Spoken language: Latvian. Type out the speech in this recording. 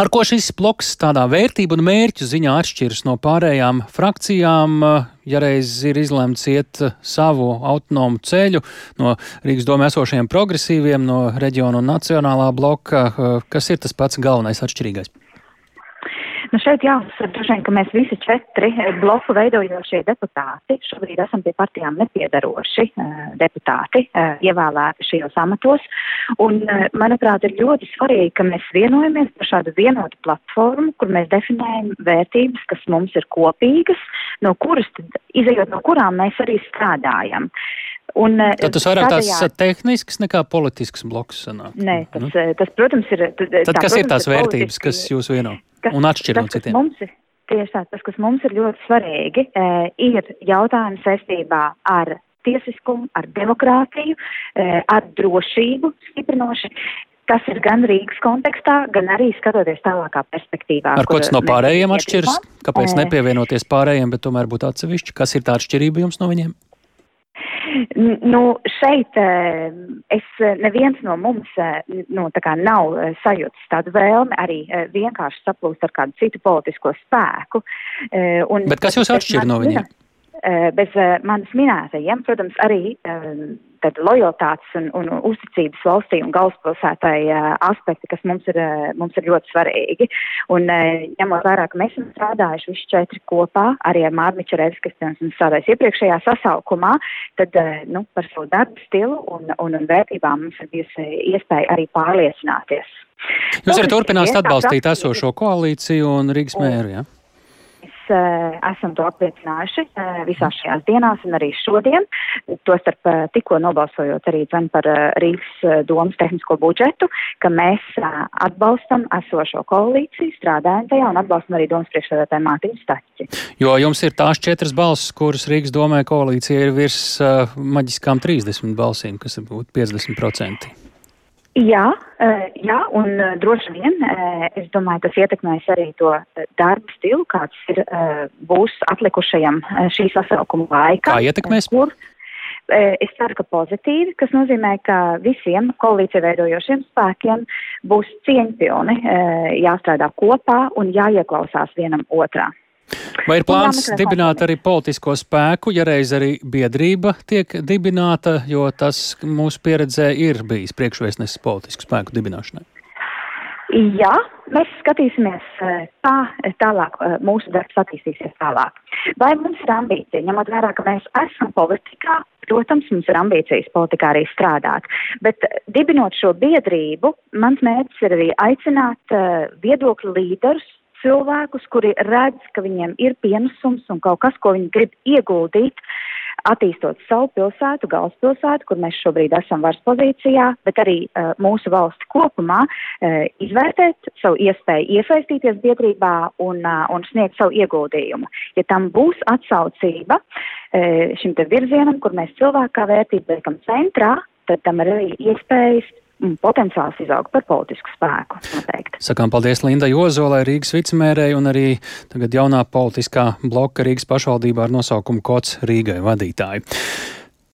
Ar ko šis bloks tādā vērtību un mērķu ziņā atšķiras no pārējām frakcijām, ja reiz ir izlemts iet savu autonomu ceļu no Rīgas domē esošajiem progresīviem, no reģiona un nacionālā bloka, kas ir tas pats galvenais atšķirīgais? Nu šeit jāuzsver, ka mēs visi četri eh, bloku veidojošie deputāti šobrīd esam pie partijām nepiedaroši uh, deputāti, uh, ievēlēti šajos amatos. Un, manuprāt, ir ļoti svarīgi, ka mēs vienojamies par šādu vienotu platformu, kur mēs definējam vērtības, kas mums ir kopīgas, no kuras, izējot no kurām mēs arī strādājam. Un, Tad tas vairāk tādējā... tāds tehnisks nekā politisks bloks sanāk. Nē, tas, nu? tas protams, ir. Tad tā, kas protams, ir tās vērtības, politiski... kas jūs vieno? Kas, un atšķir no citiem? Mums ir, tieši tā, tas, kas mums ir ļoti svarīgi, e, ir jautājums saistībā ar tiesiskumu, ar demokrātiju, e, ar drošību stiprinoši. Tas ir gan Rīgas kontekstā, gan arī skatoties tālākā perspektīvā. Ar ko tas no pārējiem atšķiras? Kāpēc e, nepievienoties pārējiem, bet tomēr būt atsevišķi? Kas ir tā atšķirība jums no viņiem? Nu, šeit eh, es eh, neviens no mums eh, nu, nav sajūtis tādu vēlmi arī vienkārši saplūst ar kādu citu politisko spēku. Un, Bet kas jūs atšķir no viņiem? Bez manis minētajiem, protams, arī tad lojalitātes un, un uzticības valstī un galvaspilsētai uh, aspekti, kas mums ir, uh, mums ir ļoti svarīgi. Un uh, ņemot vērā, ka mēs esam strādājuši visi četri kopā, arī ar Mārmiču Redz, kas esam strādājuši iepriekšējā sasaukumā, tad nu, par savu darbu stilu un, un, un vērtībām mums ir bijusi iespēja arī pārliecināties. Jūs arī turpināsiet atbalstīt esošo koalīciju un Rīgas mēru, jā? Ja? Uh, esam to apliecinājuši uh, visās šajās dienās un arī šodien. Tostarp uh, tikko nobalsojot arī dzen par uh, Rīgas uh, domas tehnisko budžetu, ka mēs uh, atbalstam esošo koalīciju, strādājam tajā un atbalstam arī domas priekšsēdētāju Mātiņu Staķi. Jo jums ir tās četras balsis, kuras Rīgas domē koalīcija ir virs uh, maģiskām 30 balsīm, kas ir būt 50%. Jā, eh, jā, un eh, droši vien eh, es domāju, tas ietekmēs arī to darbu stilu, kāds ir, būs atlikušajam šī sasaukuma laikā. Kā ietekmēs? Kur, es ceru, ka pozitīvi, kas nozīmē, ka visiem koalīcija veidojošiem spēkiem būs cieņpilni jāstrādā kopā un jāieklausās vienam otrā. Vai ir plāns dibināt arī politisko spēku, ja reiz arī biedrība tiek dibināta, jo tas mūsu pieredzē ir bijis priekšvēstnesis politisku spēku dibināšanai? Jā, mēs skatīsimies, eh, kā tālāk eh, mūsu darbs attīstīsies tālāk. Vai mums ir ambīcija, ņemot vērā, ka mēs esam politikā, protams, mums ir ambīcijas politikā arī strādāt, bet dibinot šo biedrību, mans mērķis ir arī aicināt uh, viedokļu līderus cilvēkus, kuri redz, ka viņiem ir pienesums un kaut kas, ko viņi grib ieguldīt, attīstot savu pilsētu, galvaspilsētu, kur mēs šobrīd esam varas pozīcijā, bet arī uh, mūsu valsti kopumā, uh, izvērtēt savu iespēju iesaistīties biedrībā un, uh, un sniegt savu ieguldījumu. Ja tam būs atsaucība uh, šim te virzienam, kur mēs cilvēku kā vērtību liekam centrā, tad tam ir arī iespējas potenciāls izaug par politisku spēku. Noteikti. Sakām paldies Linda Jozolai, Rīgas vicemērei un arī tagad jaunā politiskā bloka Rīgas pašvaldībā ar nosaukumu Kots Rīgai vadītāji.